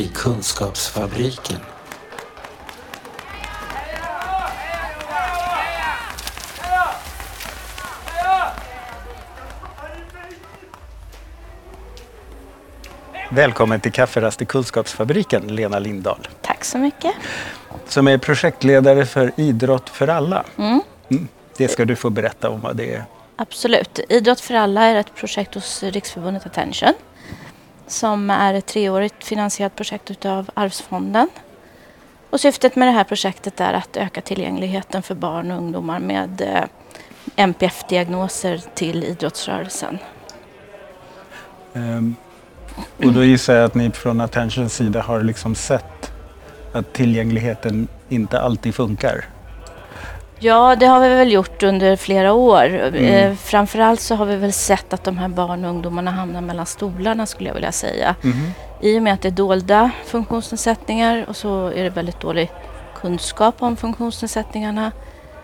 I Kunskapsfabriken. Välkommen till Kafferast i Kunskapsfabriken, Lena Lindahl. Tack så mycket. Som är projektledare för Idrott för alla. Mm. Mm. Det ska du få berätta om vad det är. Absolut. Idrott för alla är ett projekt hos Riksförbundet Attention som är ett treårigt finansierat projekt utav Arvsfonden. Och syftet med det här projektet är att öka tillgängligheten för barn och ungdomar med eh, NPF-diagnoser till idrottsrörelsen. Um, och då gissar jag att ni från Attentions sida har liksom sett att tillgängligheten inte alltid funkar. Ja, det har vi väl gjort under flera år. Eh, framförallt så har vi väl sett att de här barn och ungdomarna hamnar mellan stolarna skulle jag vilja säga. Mhm. I och med att det är dolda funktionsnedsättningar och så är det väldigt dålig kunskap om funktionsnedsättningarna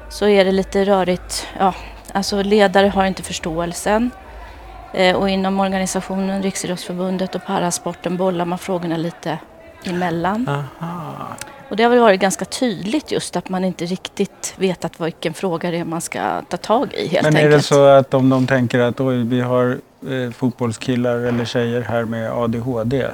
så är det lite rörigt. Ja, alltså ledare har inte förståelsen. Eh, och inom organisationen Riksidrottsförbundet och parasporten bollar man frågorna lite emellan. Aha. Och det har väl varit ganska tydligt just att man inte riktigt vet att vilken fråga det är man ska ta tag i helt Men är enkelt. det så att om de tänker att oj, vi har eh, fotbollskillar eller tjejer här med ADHD.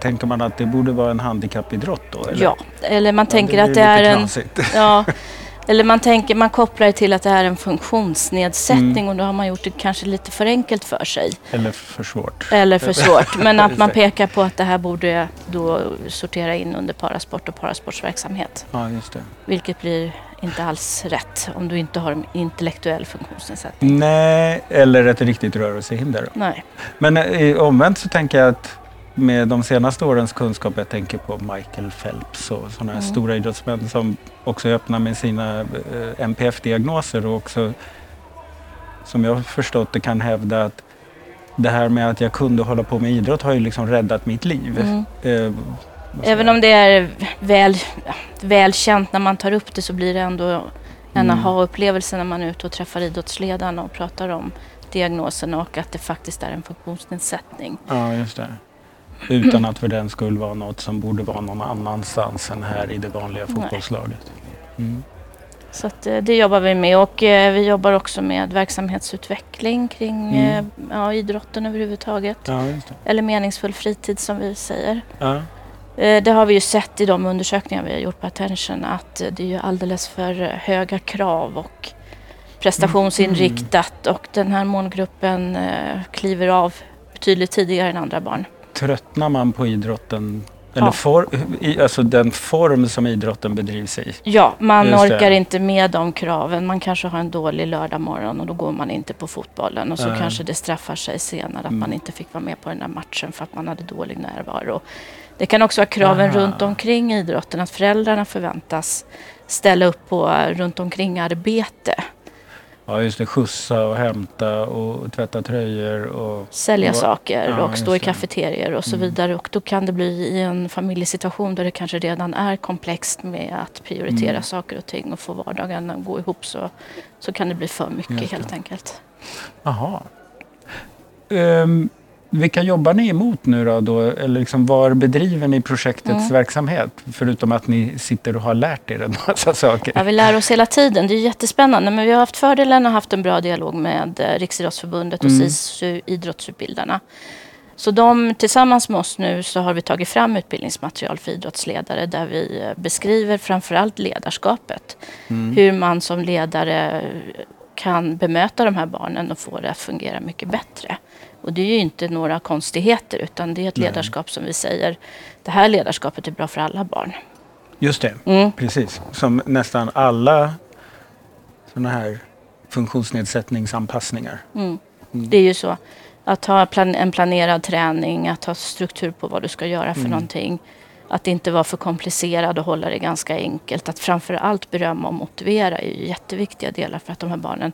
Tänker man att det borde vara en handikappidrott då? Eller? Ja, eller man tänker blir att det är en... knasigt. Ja, eller man, tänker, man kopplar det till att det är en funktionsnedsättning Mm. och då har man gjort det kanske lite för enkelt för sig. Eller för svårt. Eller för svårt. Men att man pekar på att det här borde då sortera in under parasport och parasportsverksamhet. Ja, just det. Vilket blir inte alls rätt om du inte har en intellektuell funktionsnedsättning. Nej, eller ett riktigt rörelsehinder. då. Nej. Men eh, omvänt så tänker jag att med de senaste årens kunskap, jag tänker på Michael Phelps och sådana här Mm. stora idrottsmän som också öppnar med sina eh, MPF-diagnoser och också som jag förstått det kan hävda att det här med att jag kunde hålla på med idrott har ju liksom räddat mitt liv. Mm. Eh, Även om det är väl, ja, välkänt när man tar upp det så blir det ändå en Mm. aha-upplevelse när man är ute och träffar idrottsledarna och pratar om diagnosen och att det faktiskt är en funktionsnedsättning. Ja, just det. Utan att för den skull vara något som borde vara någon annanstans än här i det vanliga fotbollslaget. Mm. Så att, eh, det jobbar vi med och eh, vi jobbar också med verksamhetsutveckling kring Mm. eh, ja, idrotten överhuvudtaget. Ja. Eller meningsfull fritid som vi säger. Ja. Eh, Det har vi ju sett i de undersökningar vi har gjort på Attention att det är ju alldeles för höga krav och prestationsinriktat och den här målgruppen kliver av betydligt tidigare än andra barn. Tröttnar man på idrotten? Eller Ja. for, i, alltså den form som idrotten bedrivs i? Ja, man Just det. orkar inte med de kraven. Man kanske har en dålig lördagmorgon och då går man inte på fotbollen och så Nej. kanske det straffar sig senare att Mm. man inte fick vara med på den där matchen för att man hade dålig närvaro. Det kan också vara kraven Aha. runt omkring idrotten, att föräldrarna förväntas ställa upp på eh, runt omkring arbete. Ja, just det. Skjutsa och hämta och tvätta tröjor och... Sälja Va- saker Ja, och stå i kafeterier och så Mm. vidare. Och då kan det bli i en familjesituation där det kanske redan är komplext med att prioritera Mm. saker och ting och få vardagen att gå ihop så, så kan det bli för mycket helt enkelt. Jaha. Um, vilka jobbar ni emot nu då? då? Eller liksom var bedriver ni projektets Mm. verksamhet? Förutom att ni sitter och har lärt er en massa saker. Ja, vi lär oss hela tiden. Det är jättespännande. Men vi har haft fördelen att ha haft en bra dialog med eh, Riksidrottsförbundet och Mm. SISU, idrottsutbildarna. Så de, tillsammans med oss nu så har vi tagit fram utbildningsmaterial för idrottsledare där vi eh, beskriver framförallt ledarskapet. Mm. Hur man som ledare kan bemöta de här barnen och få det att fungera mycket bättre. Och det är ju inte några konstigheter utan det är ett Nej. ledarskap som vi säger, det här ledarskapet är bra för alla barn. Just det, Mm. precis. Som nästan alla sådana här funktionsnedsättningsanpassningar. Mm. Det är ju så. Att ha plan- en planerad träning, att ha struktur på vad du ska göra för Mm. någonting. Att inte vara för komplicerad och hålla det ganska enkelt. Att framför allt berömma och motivera är ju jätteviktiga delar för att de här barnen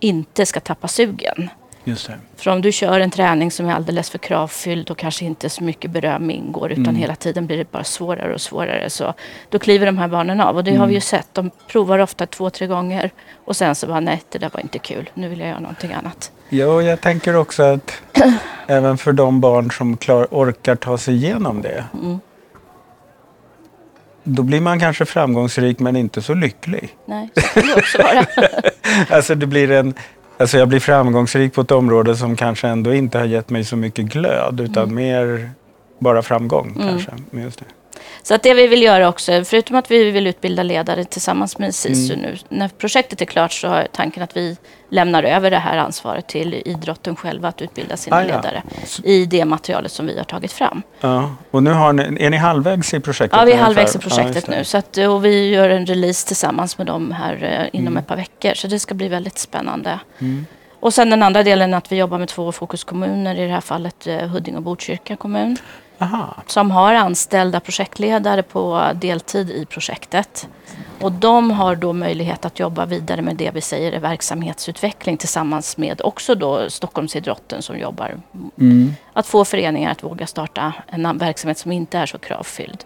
inte ska tappa sugen. Just det. För om du kör en träning som är alldeles för kravfylld och kanske inte så mycket beröm ingår utan Mm. hela tiden blir det bara svårare och svårare så då kliver de här barnen av och det har Mm. vi ju sett. De provar ofta två, tre gånger och sen så bara nej det där var inte kul, nu vill jag göra någonting annat. Ja, och jag tänker också att även för de barn som klar, orkar ta sig igenom det. Mm. Då blir man kanske framgångsrik men inte så lycklig. Nej, så kan det också vara. Alltså det blir en... Alltså jag blir framgångsrik på ett område som kanske ändå inte har gett mig så mycket glöd utan Mm. mer bara framgång kanske. Men Just det. Så att det vi vill göra också, förutom att vi vill utbilda ledare tillsammans med SISU Mm. nu. När projektet är klart så har tanken att vi lämnar över det här ansvaret till idrotten själva att utbilda sina Ah, ja. ledare i det materialet som vi har tagit fram. Ja. Och nu har ni, är ni halvvägs i projektet? Ja, vi är halvvägs i Ja, projektet det. nu. Så att, och vi gör en release tillsammans med dem här eh, inom Mm. ett par veckor. Så det ska bli väldigt spännande. Och sen den andra delen är att vi jobbar med två fokuskommuner. I det här fallet eh, Huddinge och Botkyrka kommun. Aha. Som har anställda projektledare på deltid i projektet. Och de har då möjlighet att jobba vidare med det vi säger är verksamhetsutveckling tillsammans med också då Stockholmsidrotten som jobbar. Mm. Att få föreningar att våga starta en verksamhet som inte är så kravfylld.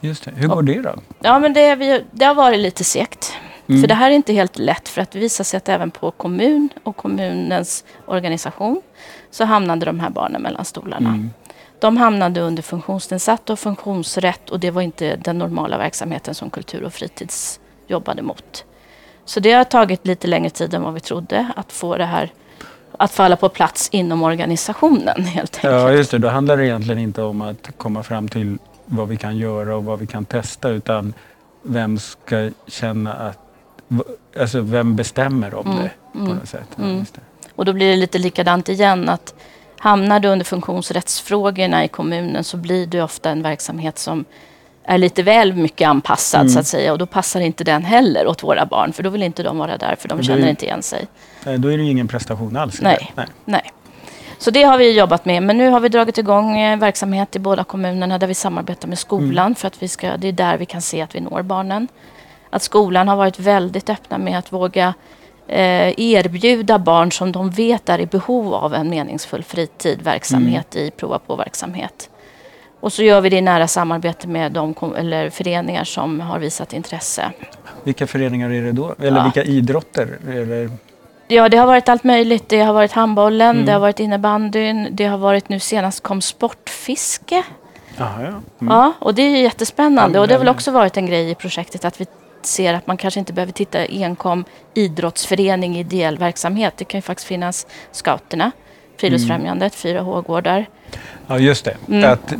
Just det. Hur går det då? Ja, men det, vi, det har varit lite segt. Mm. För det här är inte helt lätt för att det visar sig att även på kommun och kommunens organisation så hamnade de här barnen mellan stolarna. Mm. De hamnade under funktionsnedsatt och funktionsrätt och det var inte den normala verksamheten som kultur och fritids jobbade mot. Så det har tagit lite längre tid än vad vi trodde att få det här att falla på plats inom organisationen helt enkelt. Ja, just det. Då handlar det egentligen inte om att komma fram till vad vi kan göra och vad vi kan testa utan vem ska känna att... Alltså vem bestämmer om Mm, det på mm, något sätt? Ja, mm. Och då blir det lite likadant igen att hamnar du under funktionsrättsfrågorna i kommunen så blir det ofta en verksamhet som är lite väl mycket anpassad Mm. så att säga och då passar inte den heller åt våra barn för då vill inte de vara där för de känner ju- inte igen sig. Då är det ju ingen prestation alls. Nej. Nej. Nej. Så det har vi jobbat med. Men nu har vi dragit igång eh, verksamhet i båda kommunerna där vi samarbetar med skolan Mm. för att vi ska, det är där vi kan se att vi når barnen. Att skolan har varit väldigt öppna med att våga erbjuda barn som de vet är i behov av en meningsfull fritid, verksamhet Mm. i prova på-verksamhet. Och så gör vi det i nära samarbete med de eller föreningar som har visat intresse. Vilka föreningar är det då? Eller Ja. vilka idrotter? Eller, Ja, det har varit allt möjligt. Det har varit handbollen, Mm. det har varit innebandyn, det har varit nu senast kom sportfiske. aha, ja. Mm. Ja, och det är ju jättespännande. Och det har väl också varit en grej i projektet att vi ser att man kanske inte behöver titta enkom idrottsförening, ideell verksamhet. Det kan ju faktiskt finnas Scouterna, Friluftsfrämjandet, fyra H-gårdar. ja, just det. Mm. Att,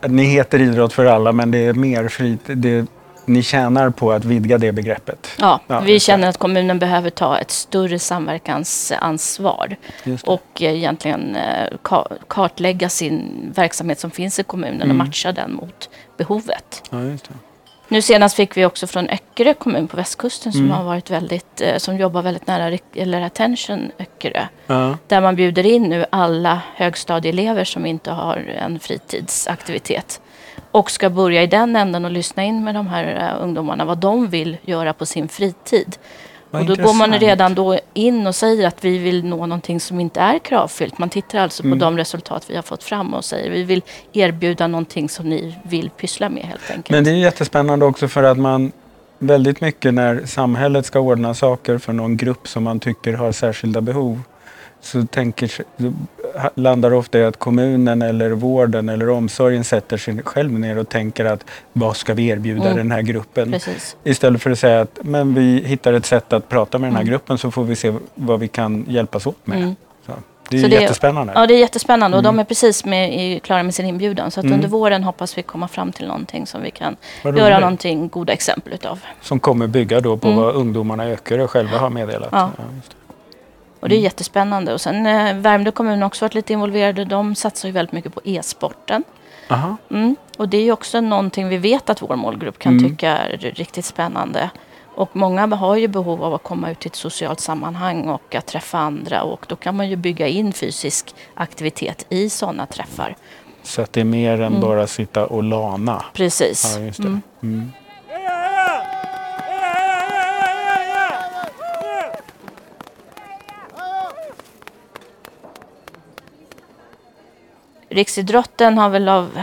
att ni heter Idrott för alla men det är mer fritid. Det, ni tjänar på att vidga det begreppet. Ja, Ja, vi känner att kommunen behöver ta ett större samverkansansvar och eh, egentligen eh, ka- kartlägga sin verksamhet som finns i kommunen Mm. och matcha den mot behovet. Ja. Nu senast fick vi också från Öckerö kommun på västkusten som Mm. har varit väldigt, eh, som jobbar väldigt nära eller Attention Öckerö. Ja. Där man bjuder in nu alla högstadieelever som inte har en fritidsaktivitet. Och ska börja i den änden och lyssna in med de här eh, ungdomarna vad de vill göra på sin fritid. Vad och då går man redan då in och säger att vi vill nå någonting som inte är kravfyllt. Man tittar alltså Mm. på de resultat vi har fått fram och säger vi vill erbjuda någonting som ni vill pyssla med helt enkelt. Men det är jättespännande också för att man väldigt mycket när samhället ska ordna saker för någon grupp som man tycker har särskilda behov så tänker, landar ofta i att kommunen eller vården eller omsorgen sätter sig själv ner och tänker att vad ska vi erbjuda Mm. den här gruppen? Precis. Istället för att säga att men vi hittar ett sätt att prata med den här Mm. gruppen så får vi se vad vi kan hjälpas åt med. Mm. Så, det är Så det- jättespännande. Ja, det är jättespännande och Mm. de är precis med, klara med sin inbjudan. Så att Mm. under våren hoppas vi komma fram till någonting som vi kan göra någonting goda exempel utav. Som kommer bygga då på Mm. vad ungdomarna i Öckerö själva har meddelat. Ja. det. Och det är Mm. jättespännande. Och sen eh, Värmdö kommun har också varit lite involverade. De satsar ju väldigt mycket på e-sporten. Mm. Och det är ju också någonting vi vet att vår målgrupp kan Mm. tycka är riktigt spännande. Och många har ju behov av att komma ut i ett socialt sammanhang och att träffa andra. Och då kan man ju bygga in fysisk aktivitet i sådana träffar. Så att det är mer än Mm. bara sitta och lana. Precis. Ja, just det. Mm. Mm. Riksidrotten har väl av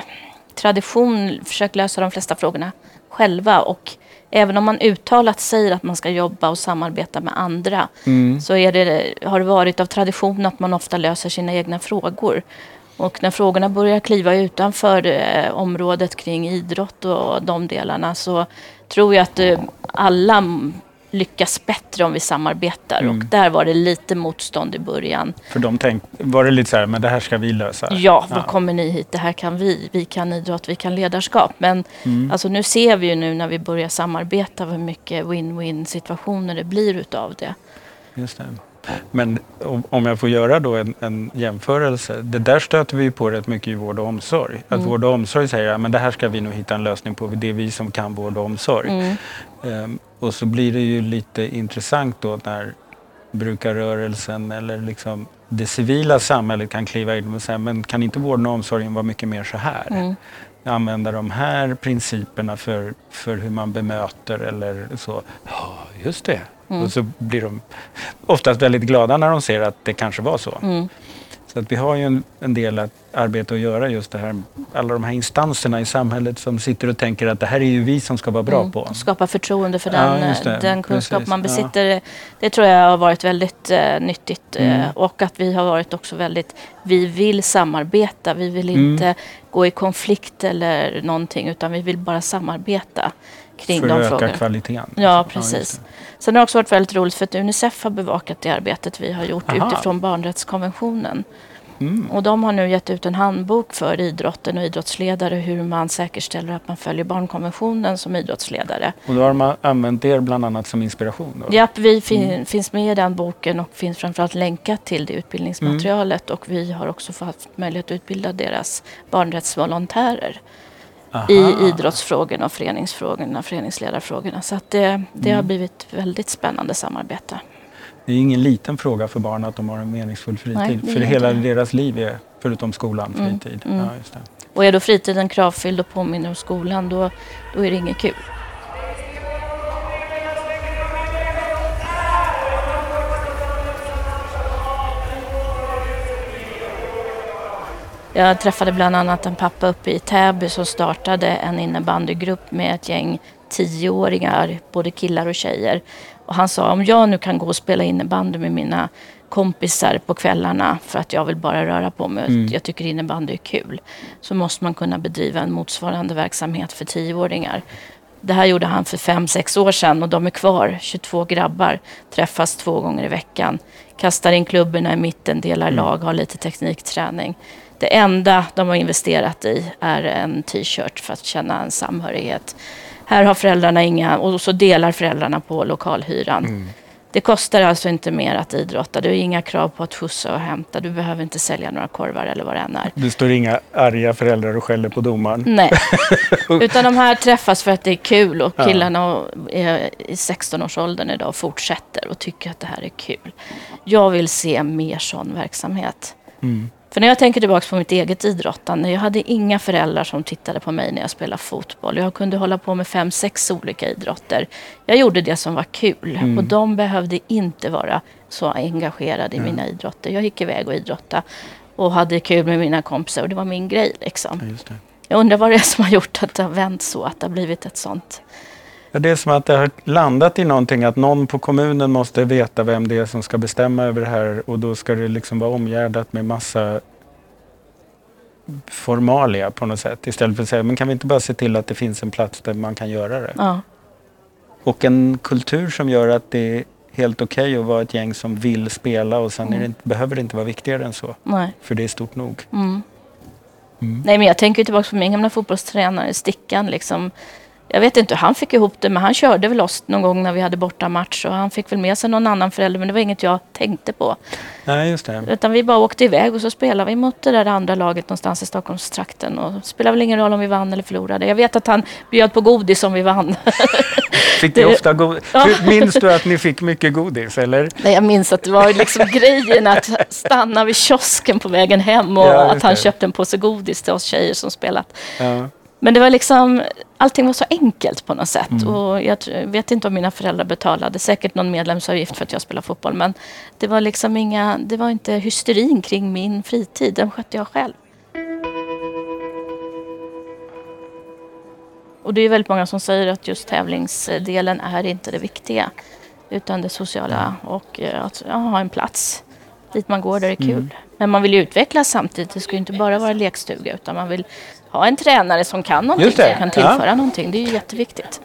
tradition försökt lösa de flesta frågorna själva. Och även om man uttalat säger att man ska jobba och samarbeta med andra Mm. så det, har det varit av tradition att man ofta löser sina egna frågor. Och när frågorna börjar kliva utanför eh, området kring idrott och de delarna så tror jag att eh, alla lyckas bättre om vi samarbetar. Mm. Och där var det lite motstånd i början. För de tänkte, var det lite så här, men det här ska vi lösa? Ja, vad kommer ni hit? Det här kan vi. Vi kan idrott, vi kan ledarskap. Men Mm. alltså, nu ser vi ju nu när vi börjar samarbeta hur mycket win-win situationer det blir utav det. Just det. Men om- jag får göra då en, en jämförelse. Det där stöter vi på rätt mycket i vård och omsorg. Att Mm. vård och omsorg säger att det här ska vi nog hitta en lösning på. Det är vi som kan vård och omsorg. Mm. Ehm, och så blir det ju lite intressant då när brukarrörelsen eller liksom det civila samhället kan kliva in och säga men kan inte vården och omsorgen vara mycket mer så här? Mm. Använda de här principerna för, för hur man bemöter eller så. Ja, just det. Mm. Och så blir de oftast väldigt glada när de ser att det kanske var så. Mm. Så att vi har ju en, en del att arbete att göra just det här. Alla de här instanserna i samhället som sitter och tänker att det här är ju vi som ska vara bra Mm. på. Skapa förtroende för Ja, den, det. den kunskap Precis. man Ja. besitter. Det tror jag har varit väldigt eh, nyttigt. eh, Mm. och att vi har varit också väldigt, vi vill samarbeta. Vi vill Mm. inte gå i konflikt eller någonting utan vi vill bara samarbeta kring för de att öka frågorna. kvaliteten. Ja, just precis. det. Sen har det också varit väldigt roligt för att Unicef har bevakat det arbetet vi har gjort Aha. utifrån barnrättskonventionen. Mm. Och de har nu gett ut en handbok för idrotten och idrottsledare hur man säkerställer att man följer barnkonventionen som idrottsledare. Och då har man använt er bland annat som inspiration? Då. Japp, vi fin- Mm. finns med i den boken och finns framförallt länkat till det utbildningsmaterialet. Och vi har också fått möjlighet att utbilda deras barnrättsvolontärer Aha. i idrottsfrågorna och föreningsfrågorna, föreningsledarfrågorna. Så att det, det har Mm. blivit väldigt spännande samarbete. Det är ingen liten fråga för barn att de har en meningsfull fritid. Nej, för hela det. deras liv är, förutom skolan, Mm, fritid. mm. Ja, just det. Och är då fritiden kravfylld och påminner om skolan, då, då är det inget kul. Jag träffade bland annat en pappa uppe i Täby som startade en innebandygrupp med ett gäng tioåringar, både killar och tjejer. Och han sa om jag nu kan gå och spela innebandy med mina kompisar på kvällarna för att jag vill bara röra på mig Mm. jag tycker innebandy är kul. Så måste man kunna bedriva en motsvarande verksamhet för tioåringar. Det här gjorde han för fem, sex år sedan och de är kvar. 22 grabbar träffas två gånger i veckan. Kastar in klubborna i mitten, delar Mm. lag, har lite teknikträning. Det enda de har investerat i är en t-shirt för att känna en samhörighet. Här har föräldrarna inga, och så delar föräldrarna på lokalhyran. Mm. Det kostar alltså inte mer att idrotta. Du har inga krav på att skjutsa och hämta. Du behöver inte sälja några korvar eller vad det än är. Det står inga arga föräldrar och skäller på domaren. Nej, utan de här träffas för att det är kul och killarna är i 16-årsåldern idag och fortsätter och tycker att det här är kul. Jag vill se mer sån verksamhet. Mm. För när jag tänker tillbaka på mitt eget idrottande, jag hade inga föräldrar som tittade på mig när jag spelade fotboll. Jag kunde hålla på med fem, sex olika idrotter. Jag gjorde det som var kul Mm. och de behövde inte vara så engagerade i Ja. mina idrotter. Jag gick iväg och idrottade och hade kul med mina kompisar och det var min grej liksom. Ja. Jag undrar vad det är som har gjort att det har vänt så, att det har blivit ett sånt. Ja, det är som att det har landat i någonting att någon på kommunen måste veta vem det är som ska bestämma över det här och då ska det liksom vara omgärdat med massa formalia på något sätt. Istället för att säga, men kan vi inte bara se till att det finns en plats där man kan göra det? Ja, Och en kultur som gör att det är helt okej att vara ett gäng som vill spela och sen är det inte, behöver det inte vara viktigare än så. nej. För det är stort nog. Mm. Mm. Nej, men jag tänker tillbaka på min gamla fotbollstränare, Stickan. Liksom. Jag vet inte hur han fick ihop det, men han körde väl oss någon gång när vi hade bortamatch. Och han fick väl med sig någon annan förälder, men det var inget jag tänkte på. Nej, just det. Utan vi bara åkte iväg och så spelade vi mot det där andra laget någonstans i Stockholmstrakten. Och det spelade väl ingen roll om vi vann eller förlorade. Jag vet att han bjöd på godis om vi vann. Fick ni ofta go- Ja. Hur- Minns du att ni fick mycket godis eller? Nej, jag minns att det var liksom grejen att stanna vid kiosken på vägen hem och Ja, att han det. köpte en påse godis till oss tjejer som spelat. Ja. Men det var liksom, allting var så enkelt på något sätt. Mm. Och jag vet inte om mina föräldrar betalade, säkert någon medlemsavgift för att jag spelar fotboll. Men det var liksom inga, det var inte hysterin kring min fritid, den skötte jag själv. Och det är väldigt många som säger att just tävlingsdelen är inte det viktiga. Utan det sociala och eh, att ja, ha en plats dit man går där det är kul. Mm. Men man vill ju utvecklas samtidigt. Det ska ju inte bara vara lekstuga utan man vill ha en tränare som kan någonting, som kan tillföra ja. någonting. Det är ju jätteviktigt.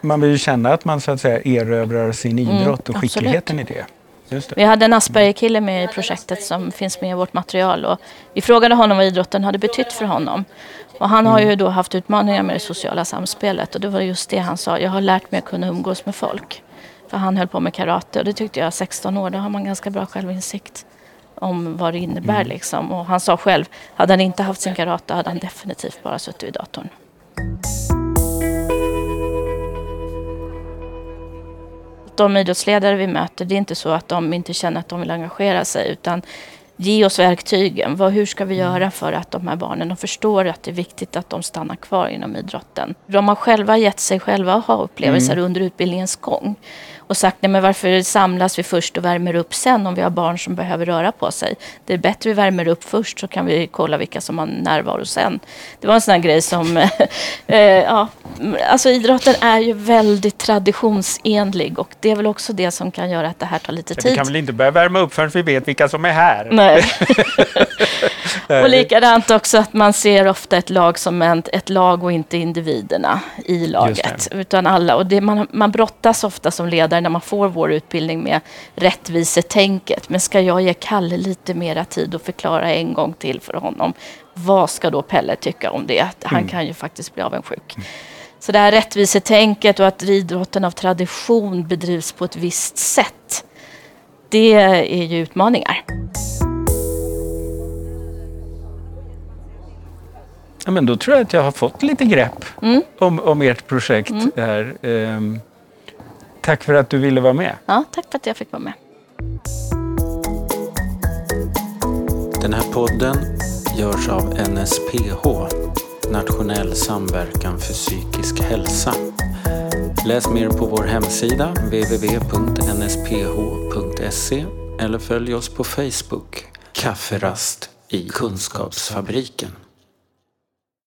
Man vill ju känna att man så att säga erövrar sin idrott och Mm, absolut. skickligheten i det. Just det. Vi hade en Asperger-kille med i projektet som finns med i vårt material och vi frågade honom vad idrotten hade betytt för honom. Och han har ju då haft utmaningar med det sociala samspelet och det var just det han sa. Jag har lärt mig att kunna umgås med folk. För han höll på med karate och det tyckte jag 16 år, då har man ganska bra självinsikt om vad det innebär liksom. Och han sa själv, hade han inte haft sin karate hade han definitivt bara suttit vid datorn. de idrottsledare vi möter, det är inte så att de inte känner att de vill engagera sig utan ge oss verktygen. Vad, hur ska vi göra för att de här barnen de förstår att det är viktigt att de stannar kvar inom idrotten? De har själva gett sig själva att ha upplevelser under utbildningens gång och sagt nej men varför samlas vi först och värmer upp sen om vi har barn som behöver röra på sig? Det är bättre vi värmer upp först så kan vi kolla vilka som har närvaro sen. Det var en sån här grej som, eh, ja, alltså idrotten är ju väldigt traditionsenlig och det är väl också det som kan göra att det här tar lite Vi tid. kan väl inte börja värma upp förrän vi vet vilka som är här? Nej. och likadant också att man ser ofta ett lag som en, ett lag och inte individerna i laget. Utan alla. Och det, man, man brottas ofta som ledare när man får vår utbildning med rättvisetänket. Men ska jag ge Kalle lite mera tid och förklara en gång till för honom. Vad ska då Pelle tycka om det? Han kan ju faktiskt bli avundsjuk. Så det här rättvisetänket och att idrotten av tradition bedrivs på ett visst sätt. Det är ju utmaningar. Ja, men då tror jag att jag har fått lite grepp Mm. om, om ert projekt här. Ehm, tack för att du ville vara med. Ja, tack för att jag fick vara med. Den här podden görs av NSPH, Nationell samverkan för psykisk hälsa. Läs mer på vår hemsida www.nsph.se eller följ oss på Facebook. Kafferast i Kunskapsfabriken.